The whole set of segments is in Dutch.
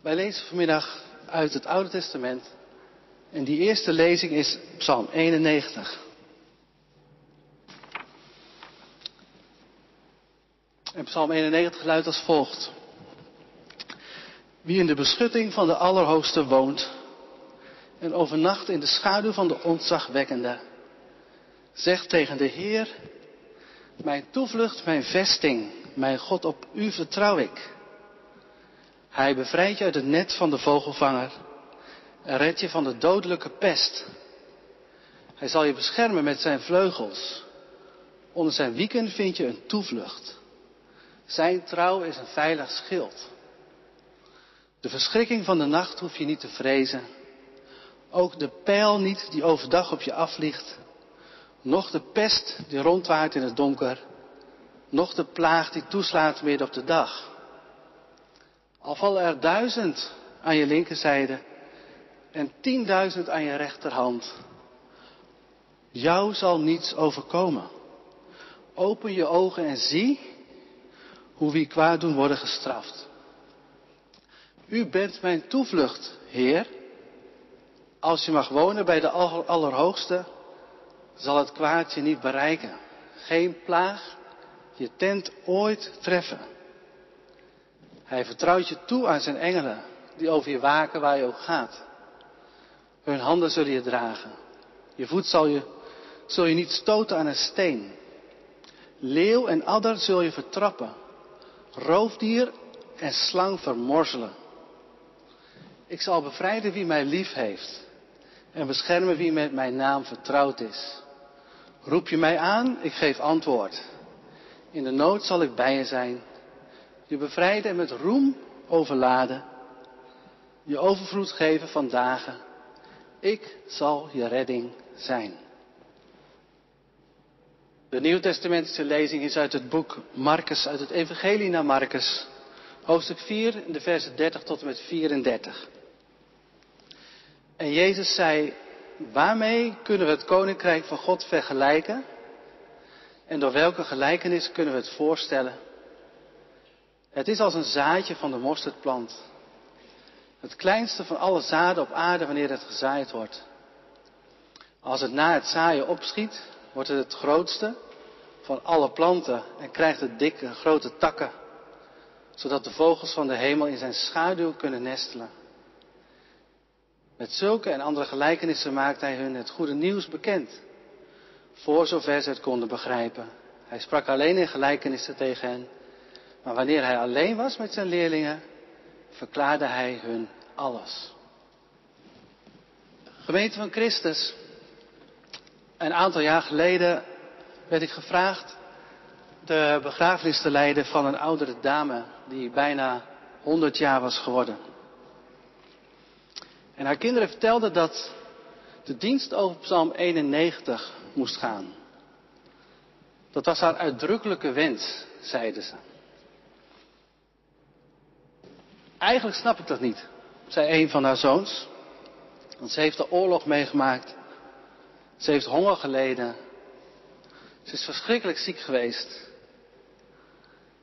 Wij lezen vanmiddag uit het Oude Testament en die eerste lezing is Psalm 91. En Psalm 91 luidt als volgt. Wie in de beschutting van de Allerhoogste woont en overnacht in de schaduw van de ontzagwekkende, zegt tegen de Heer, mijn toevlucht, mijn vesting, mijn God, op u vertrouw ik. Hij bevrijdt je uit het net van de vogelvanger en redt je van de dodelijke pest. Hij zal je beschermen met zijn vleugels. Onder zijn wieken vind je een toevlucht. Zijn trouw is een veilig schild. De verschrikking van de nacht hoef je niet te vrezen. Ook de pijl niet die overdag op je afvliegt. Noch de pest die rondwaart in het donker. Noch de plaag die toeslaat midden op de dag. Al vallen er duizend aan je linkerzijde en tienduizend aan je rechterhand. Jou zal niets overkomen. Open je ogen en zie hoe wie kwaad doen worden gestraft. U bent mijn toevlucht, Heer. Als je mag wonen bij de Allerhoogste, zal het kwaad je niet bereiken. Geen plaag je tent ooit treffen. Hij vertrouwt je toe aan zijn engelen, die over je waken waar je ook gaat. Hun handen zullen je dragen. Je voet zal je, zul je niet stoten aan een steen. Leeuw en adder zul je vertrappen. Roofdier en slang vermorzelen. Ik zal bevrijden wie mij lief heeft en beschermen wie met mijn naam vertrouwd is. Roep je mij aan, ik geef antwoord. In de nood zal ik bij je zijn. Je bevrijden en met roem overladen. Je overvloed geven van dagen. Ik zal je redding zijn. De Nieuwtestamentische lezing is uit het boek Marcus, uit het Evangelie naar Marcus, hoofdstuk 4, de versen 30 tot en met 34. En Jezus zei, waarmee kunnen we het koninkrijk van God vergelijken? En door welke gelijkenis kunnen we het voorstellen? Het is als een zaadje van de mosterdplant. Het kleinste van alle zaden op aarde wanneer het gezaaid wordt. Als het na het zaaien opschiet, wordt het het grootste van alle planten en krijgt het dikke, grote takken, zodat de vogels van de hemel in zijn schaduw kunnen nestelen. Met zulke en andere gelijkenissen maakt hij hun het goede nieuws bekend, voor zover ze het konden begrijpen. Hij sprak alleen in gelijkenissen tegen hen, maar wanneer hij alleen was met zijn leerlingen, verklaarde hij hun alles. Gemeente van Christus, een aantal jaar geleden werd ik gevraagd de begrafenis te leiden van een oudere dame die bijna 100 jaar was geworden. En haar kinderen vertelden dat de dienst over Psalm 91 moest gaan. Dat was haar uitdrukkelijke wens, zeiden ze. Eigenlijk snap ik dat niet, zei een van haar zoons. Want ze heeft de oorlog meegemaakt. Ze heeft honger geleden. Ze is verschrikkelijk ziek geweest.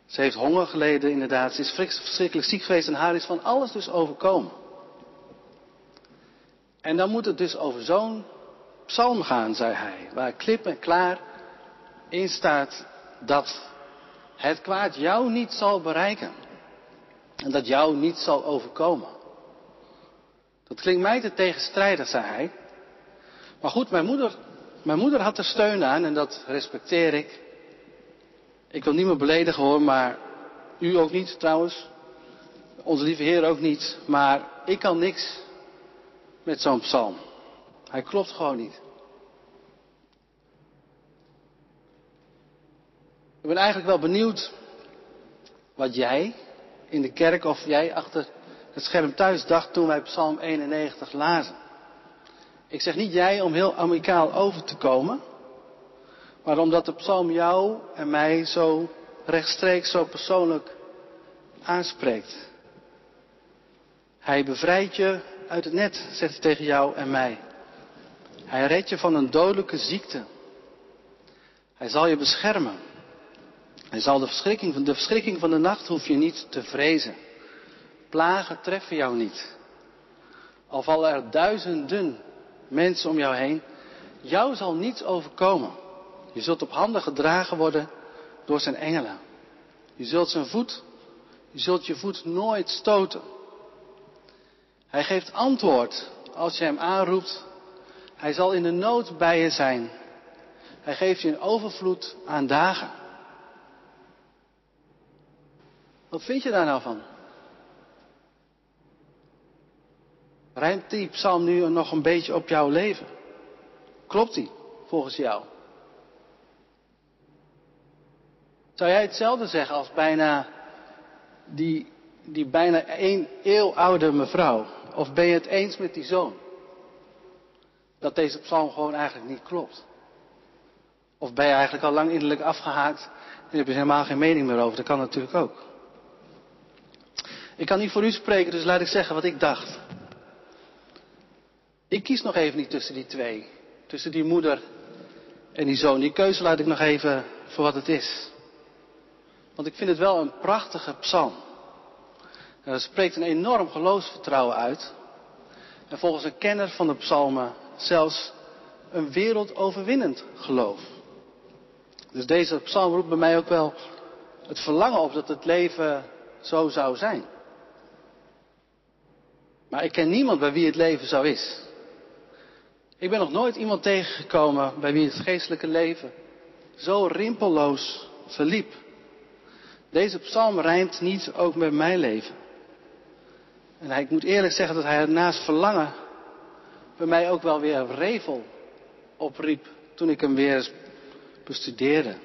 Ze heeft honger geleden, inderdaad. Ze is verschrikkelijk ziek geweest en haar is van alles dus overkomen. En dan moet het dus over zo'n psalm gaan, zei hij, waar klip en klaar in staat dat het kwaad jou niet zal bereiken. En dat jou niet zal overkomen. Dat klinkt mij te tegenstrijdig, zei hij. Maar goed, mijn moeder, mijn moeder had er steun aan en dat respecteer ik. Ik wil niemand beledigen hoor, maar u ook niet trouwens. Onze lieve Heer ook niet. Maar ik kan niks met zo'n psalm. Hij klopt gewoon niet. Ik ben eigenlijk wel benieuwd wat jij in de kerk of jij achter het scherm thuis dacht toen wij Psalm 91 lazen. Ik zeg niet jij om heel amicaal over te komen, maar omdat de psalm jou en mij zo rechtstreeks, zo persoonlijk aanspreekt. Hij bevrijdt je uit het net, zegt hij tegen jou en mij. Hij redt je van een dodelijke ziekte. Hij zal je beschermen. Hij zal de verschrikking, de verschrikking van de nacht hoef je niet te vrezen. Plagen treffen jou niet. Al vallen er duizenden mensen om jou heen, jou zal niets overkomen. Je zult op handen gedragen worden door zijn engelen. Je zult zijn voet, je zult je voet nooit stoten. Hij geeft antwoord als je hem aanroept. Hij zal in de nood bij je zijn. Hij geeft je een overvloed aan dagen. Wat vind je daar nou van? Rijmt die psalm nu nog een beetje op jouw leven? Klopt die volgens jou? Zou jij hetzelfde zeggen als bijna die, die bijna één eeuw oude mevrouw? Of ben je het eens met die zoon? Dat deze psalm gewoon eigenlijk niet klopt? Of ben je eigenlijk al lang innerlijk afgehaakt en heb je helemaal geen mening meer over? Dat kan natuurlijk ook. Ik kan niet voor u spreken, dus laat ik zeggen wat ik dacht. Ik kies nog even niet tussen die twee. Tussen die moeder en die zoon. Die keuze laat ik nog even voor wat het is. Want ik vind het wel een prachtige psalm. En dat spreekt een enorm geloofsvertrouwen uit. En volgens een kenner van de psalmen zelfs een wereldoverwinnend geloof. Dus deze psalm roept bij mij ook wel het verlangen op dat het leven zo zou zijn. Maar ik ken niemand bij wie het leven zo is. Ik ben nog nooit iemand tegengekomen bij wie het geestelijke leven zo rimpelloos verliep. Deze psalm rijmt niet ook met mijn leven. En ik moet eerlijk zeggen dat hij naast verlangen bij mij ook wel weer revel opriep toen ik hem weer bestudeerde.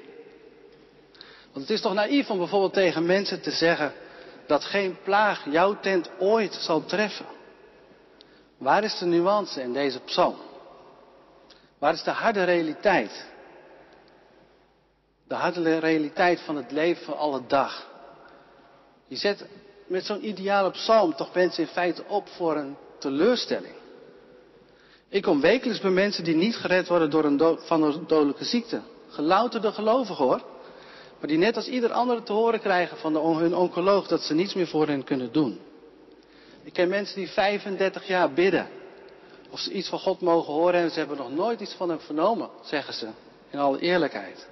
Want het is toch naïef om bijvoorbeeld tegen mensen te zeggen dat geen plaag jouw tent ooit zal treffen. Waar is de nuance in deze psalm? Waar is de harde realiteit? De harde realiteit van het leven van alle dag. Je zet met zo'n ideale psalm toch mensen in feite op voor een teleurstelling. Ik kom wekelijks bij mensen die niet gered worden door een van een dodelijke ziekte. Gelouterde gelovigen hoor. Maar die net als ieder andere te horen krijgen van de, hun oncoloog dat ze niets meer voor hen kunnen doen. Ik ken mensen die 35 jaar bidden. Of ze iets van God mogen horen en ze hebben nog nooit iets van hem vernomen, zeggen ze. In alle eerlijkheid.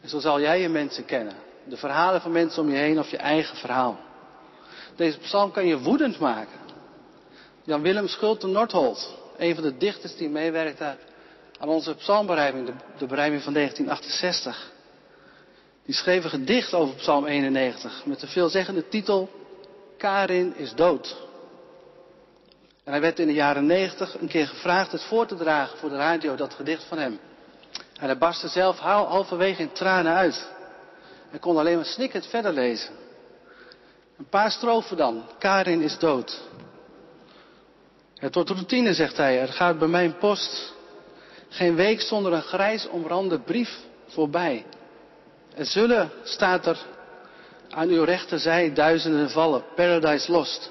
En zo zal jij je mensen kennen. De verhalen van mensen om je heen of je eigen verhaal. Deze psalm kan je woedend maken. Jan-Willem Schulte Nordholt, een van de dichters die meewerkte aan onze psalmberijming, de, de van 1968. Die schreef een gedicht over psalm 91 met de veelzeggende titel Karin is dood. En hij werd in de jaren 90 een keer gevraagd het voor te dragen voor de radio, dat gedicht van hem. En hij barstte zelf halverwege in tranen uit. Hij kon alleen maar snikkend verder lezen. Een paar strofen dan. Karin is dood. Het wordt routine, zegt hij. Er gaat bij mijn post geen week zonder een grijs omrande brief voorbij. Er zullen, staat er, aan uw rechterzij duizenden vallen, paradise lost.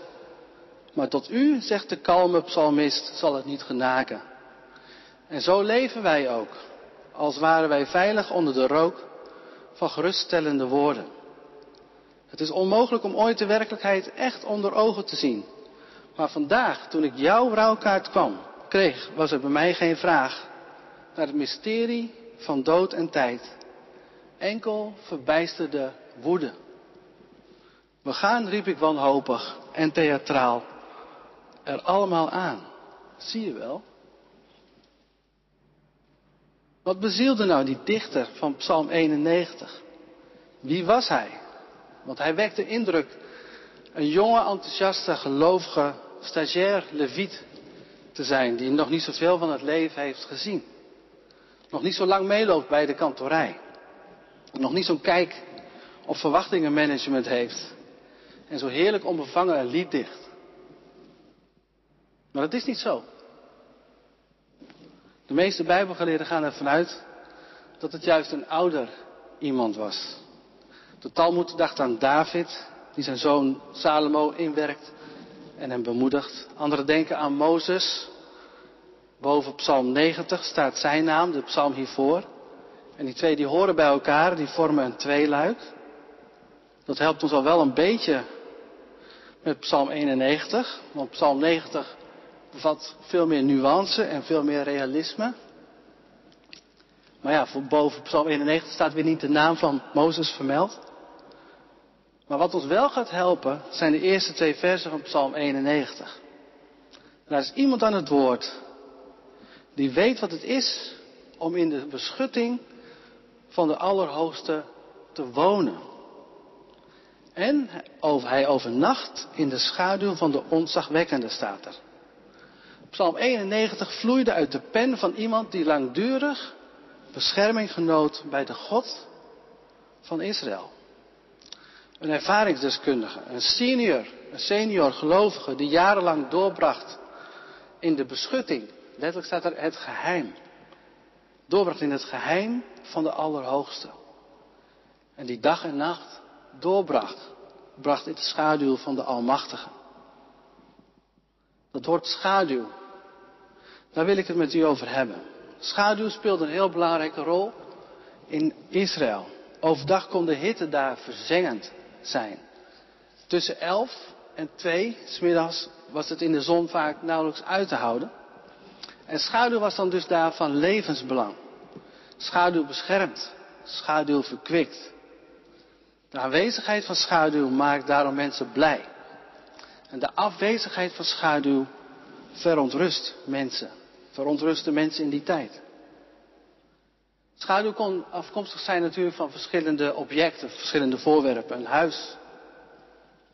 Maar tot u, zegt de kalme psalmist, zal het niet genaken. En zo leven wij ook, als waren wij veilig onder de rook van geruststellende woorden. Het is onmogelijk om ooit de werkelijkheid echt onder ogen te zien. Maar vandaag, toen ik jouw rouwkaart kwam, kreeg, was er bij mij geen vraag naar het mysterie van dood en tijd. Enkel verbijsterde woede. We gaan, riep ik wanhopig en theatraal, er allemaal aan. Zie je wel? Wat bezielde nou die dichter van Psalm 91? Wie was hij? Want hij wekte indruk een jonge, enthousiaste, gelovige, stagiair leviet te zijn, die nog niet zoveel van het leven heeft gezien. Nog niet zo lang meeloopt bij de kantorij. Nog niet zo'n kijk of verwachtingenmanagement heeft. En zo heerlijk onbevangen een lied dicht. Maar dat is niet zo. De meeste Bijbelgeleerden gaan ervan uit dat het juist een ouder iemand was. De Talmud dacht aan David, die zijn zoon Salomo inwerkt en hem bemoedigt. Anderen denken aan Mozes. Boven Psalm 90 staat zijn naam, de psalm hiervoor. En die twee die horen bij elkaar, die vormen een tweeluik. Dat helpt ons al wel een beetje met Psalm 91. Want Psalm 90 bevat veel meer nuance en veel meer realisme. Maar ja, voor boven Psalm 91 staat weer niet de naam van Mozes vermeld. Maar wat ons wel gaat helpen zijn de eerste twee versen van Psalm 91. daar is iemand aan het woord die weet wat het is om in de beschutting van de Allerhoogste te wonen. En hij overnacht in de schaduw van de ontzagwekkende, staat er. Psalm 91 vloeide uit de pen van iemand die langdurig bescherming genoot bij de God van Israël. Een ervaringsdeskundige, een senior, een senior gelovige die jarenlang doorbracht in de beschutting. Letterlijk staat er het geheim. Doorbracht in het geheim van de Allerhoogste. En die dag en nacht doorbracht, bracht in de schaduw van de Almachtige. Dat woord schaduw, daar wil ik het met u over hebben. Schaduw speelt een heel belangrijke rol in Israël. Overdag kon de hitte daar verzengend zijn. Tussen elf en twee, smiddags, was het in de zon vaak nauwelijks uit te houden. En schaduw was dan dus daar van levensbelang. Schaduw beschermt, schaduw verkwikt. De aanwezigheid van schaduw maakt daarom mensen blij. En de afwezigheid van schaduw verontrust mensen. Verontrust de mensen in die tijd. Schaduw kon afkomstig zijn natuurlijk van verschillende objecten, verschillende voorwerpen. Een huis,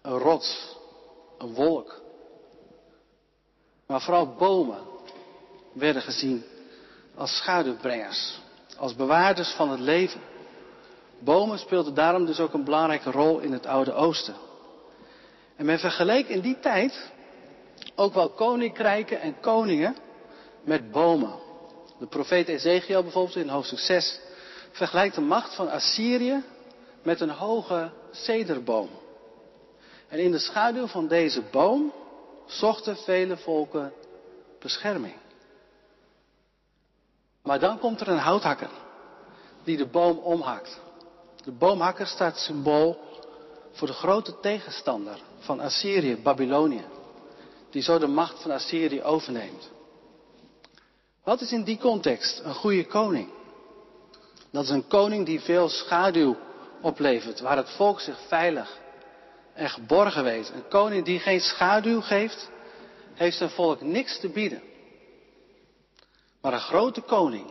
een rots, een wolk. Maar vooral bomen werden gezien als schaduwbrengers, als bewaarders van het leven. Bomen speelden daarom dus ook een belangrijke rol in het Oude Oosten. En men vergeleek in die tijd ook wel koninkrijken en koningen met bomen. De profeet Ezekiel bijvoorbeeld in hoofdstuk 6 vergelijkt de macht van Assyrië met een hoge cederboom. En in de schaduw van deze boom zochten vele volken bescherming. Maar dan komt er een houthakker die de boom omhakt. De boomhakker staat symbool voor de grote tegenstander van Assyrië, Babylonië, die zo de macht van Assyrië overneemt. Wat is in die context een goede koning? Dat is een koning die veel schaduw oplevert, waar het volk zich veilig en geborgen weet. Een koning die geen schaduw geeft, heeft zijn volk niks te bieden. Maar een grote koning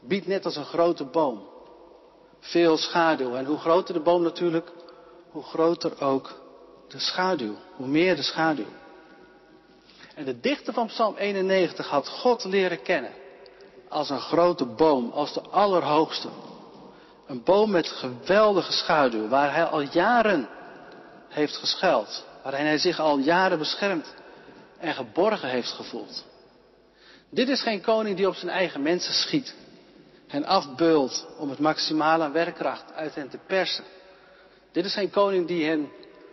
biedt net als een grote boom veel schaduw. En hoe groter de boom natuurlijk, hoe groter ook de schaduw. Hoe meer de schaduw. En de dichter van Psalm 91 had God leren kennen als een grote boom, als de allerhoogste. Een boom met geweldige schaduw, waar hij al jaren heeft geschuild, waarin hij zich al jaren beschermd en geborgen heeft gevoeld. Dit is geen koning die op zijn eigen mensen schiet, hen afbeult om het maximale aan werkkracht uit hen te persen. Dit is geen koning die hen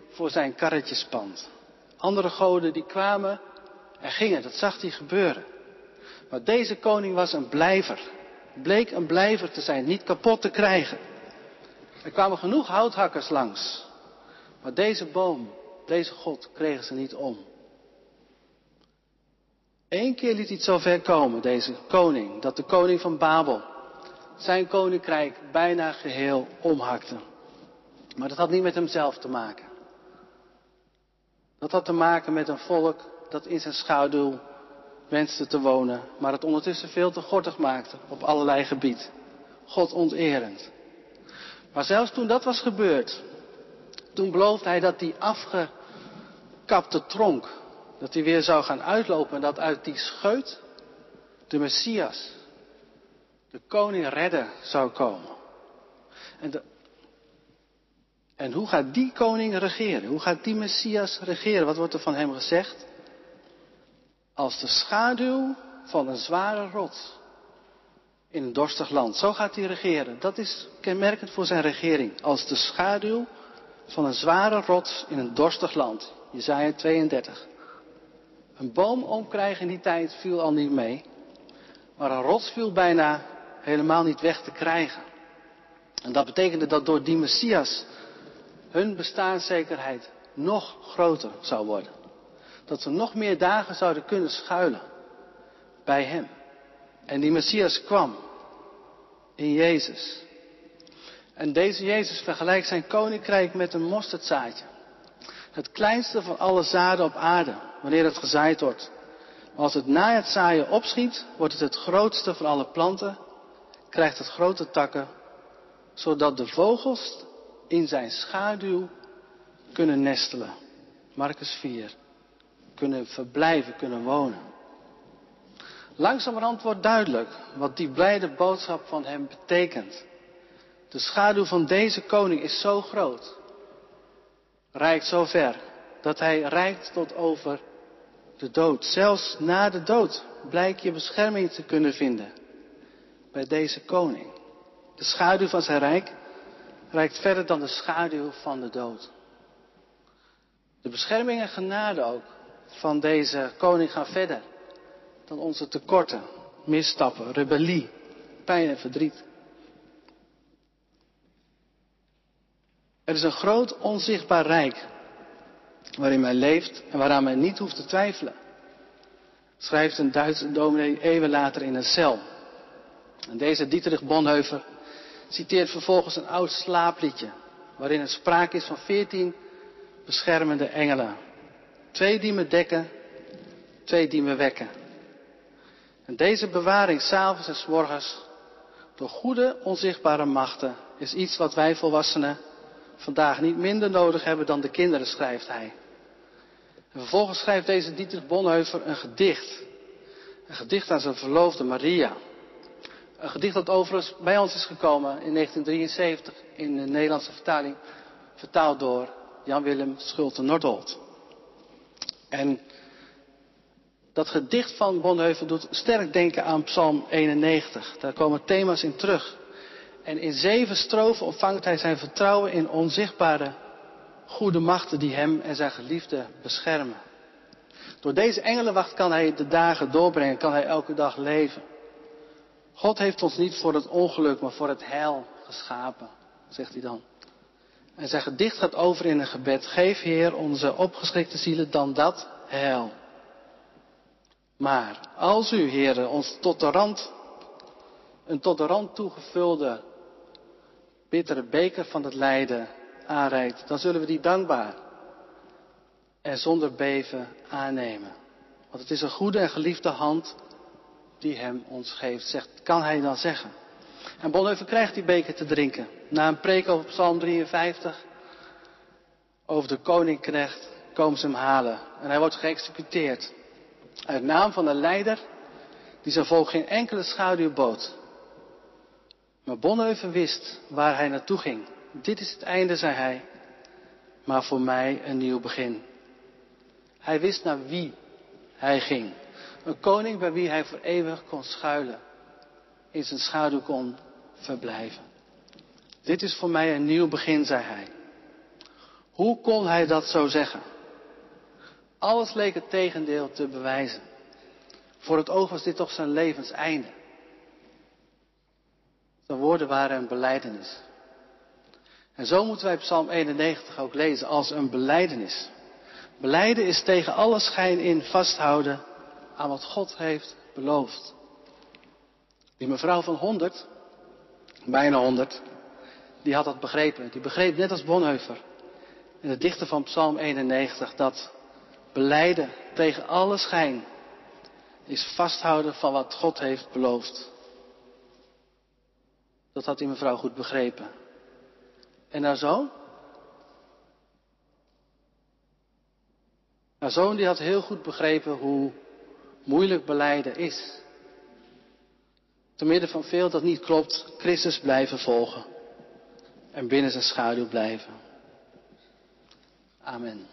voor zijn karretje spant. Andere goden die kwamen en gingen, dat zag hij gebeuren. Maar deze koning was een blijver. Bleek een blijver te zijn, niet kapot te krijgen. Er kwamen genoeg houthakkers langs. Maar deze boom, deze God, kregen ze niet om. Eén keer liet hij het zover komen, deze koning, dat de koning van Babel zijn koninkrijk bijna geheel omhakte. Maar dat had niet met hemzelf te maken. Dat had te maken met een volk dat in zijn schaduw wenste te wonen, maar het ondertussen veel te gortig maakte op allerlei gebied. God onterend. Maar zelfs toen dat was gebeurd, toen beloofde hij dat die afgekapte tronk, dat hij weer zou gaan uitlopen en dat uit die scheut de Messias, de koning redder zou komen. En, en hoe gaat die koning regeren? Hoe gaat die Messias regeren? Wat wordt er van hem gezegd? Als de schaduw van een zware rots in een dorstig land. Zo gaat hij regeren. Dat is kenmerkend voor zijn regering. Als de schaduw van een zware rots in een dorstig land. Jezaja 32. Een boom omkrijgen in die tijd viel al niet mee. Maar een rots viel bijna helemaal niet weg te krijgen. En dat betekende dat door die Messias hun bestaanszekerheid nog groter zou worden. Dat we nog meer dagen zouden kunnen schuilen bij Hem. En die Messias kwam in Jezus. En deze Jezus vergelijkt zijn koninkrijk met een mosterdzaadje. Het kleinste van alle zaden op aarde, wanneer het gezaaid wordt. Maar als het na het zaaien opschiet, wordt het het grootste van alle planten, krijgt het grote takken, zodat de vogels in zijn schaduw kunnen nestelen. Marcus 4. Kunnen verblijven, kunnen wonen. Langzamerhand wordt duidelijk wat die blijde boodschap van hem betekent. De schaduw van deze koning is zo groot, reikt zo ver, dat hij reikt tot over de dood. Zelfs na de dood blijkt je bescherming te kunnen vinden bij deze koning. De schaduw van zijn rijk reikt verder dan de schaduw van de dood. De bescherming en genade ook van deze koning gaan verder dan onze tekorten, misstappen, rebellie, pijn en verdriet. Er is een groot onzichtbaar rijk waarin men leeft en waaraan men niet hoeft te twijfelen. Schrijft een Duitse dominee eeuwen later in een cel. En deze Dietrich Bonhoeffer citeert vervolgens een oud slaapliedje, waarin er sprake is van veertien beschermende engelen. Twee die me dekken, twee die me wekken. En deze bewaring s'avonds en s morgens door goede onzichtbare machten is iets wat wij volwassenen vandaag niet minder nodig hebben dan de kinderen, schrijft hij. En vervolgens schrijft deze Dietrich Bonhoeffer een gedicht. Een gedicht aan zijn verloofde Maria. Een gedicht dat overigens bij ons is gekomen in 1973 in de Nederlandse vertaling, vertaald door Jan-Willem Schulte-Nordholt. En dat gedicht van Bonhoeffer doet sterk denken aan Psalm 91. Daar komen thema's in terug. En in zeven strofen ontvangt hij zijn vertrouwen in onzichtbare goede machten die hem en zijn geliefde beschermen. Door deze engelenwacht kan hij de dagen doorbrengen, kan hij elke dag leven. God heeft ons niet voor het ongeluk, maar voor het heil geschapen, zegt hij dan. En zijn gedicht gaat over in een gebed. Geef Heer onze opgeschrikte zielen dan dat heil. Maar als u, Heer, ons tot de rand, een tot de rand toegevulde bittere beker van het lijden aanreikt, dan zullen we die dankbaar en zonder beven aannemen. Want het is een goede en geliefde hand die hem ons geeft, zegt, kan hij dan zeggen. En Bonhoeffer krijgt die beker te drinken. Na een preek over Psalm 53 over de koninkrecht komen ze hem halen. En hij wordt geëxecuteerd. Uit naam van een leider die zijn volk geen enkele schaduw bood. Maar Bonhoeffer wist waar hij naartoe ging. Dit is het einde, zei hij, maar voor mij een nieuw begin. Hij wist naar wie hij ging. Een koning bij wie hij voor eeuwig kon schuilen. In zijn schaduw kon verblijven. Dit is voor mij een nieuw begin, zei hij. Hoe kon hij dat zo zeggen? Alles leek het tegendeel te bewijzen. Voor het oog was dit toch zijn levenseinde. De woorden waren een beleidenis. En zo moeten wij Psalm 91 ook lezen als een beleidenis. Beleiden is tegen alle schijn in vasthouden aan wat God heeft beloofd. Die mevrouw van 100, bijna 100, die had dat begrepen. Die begreep net als Bonhoeffer in het dichter van Psalm 91 dat beleiden tegen alle schijn is vasthouden van wat God heeft beloofd. Dat had die mevrouw goed begrepen. En haar zoon? Haar zoon die had heel goed begrepen hoe moeilijk beleiden is. Te midden van veel dat niet klopt, Christus blijven volgen. En binnen zijn schaduw blijven. Amen.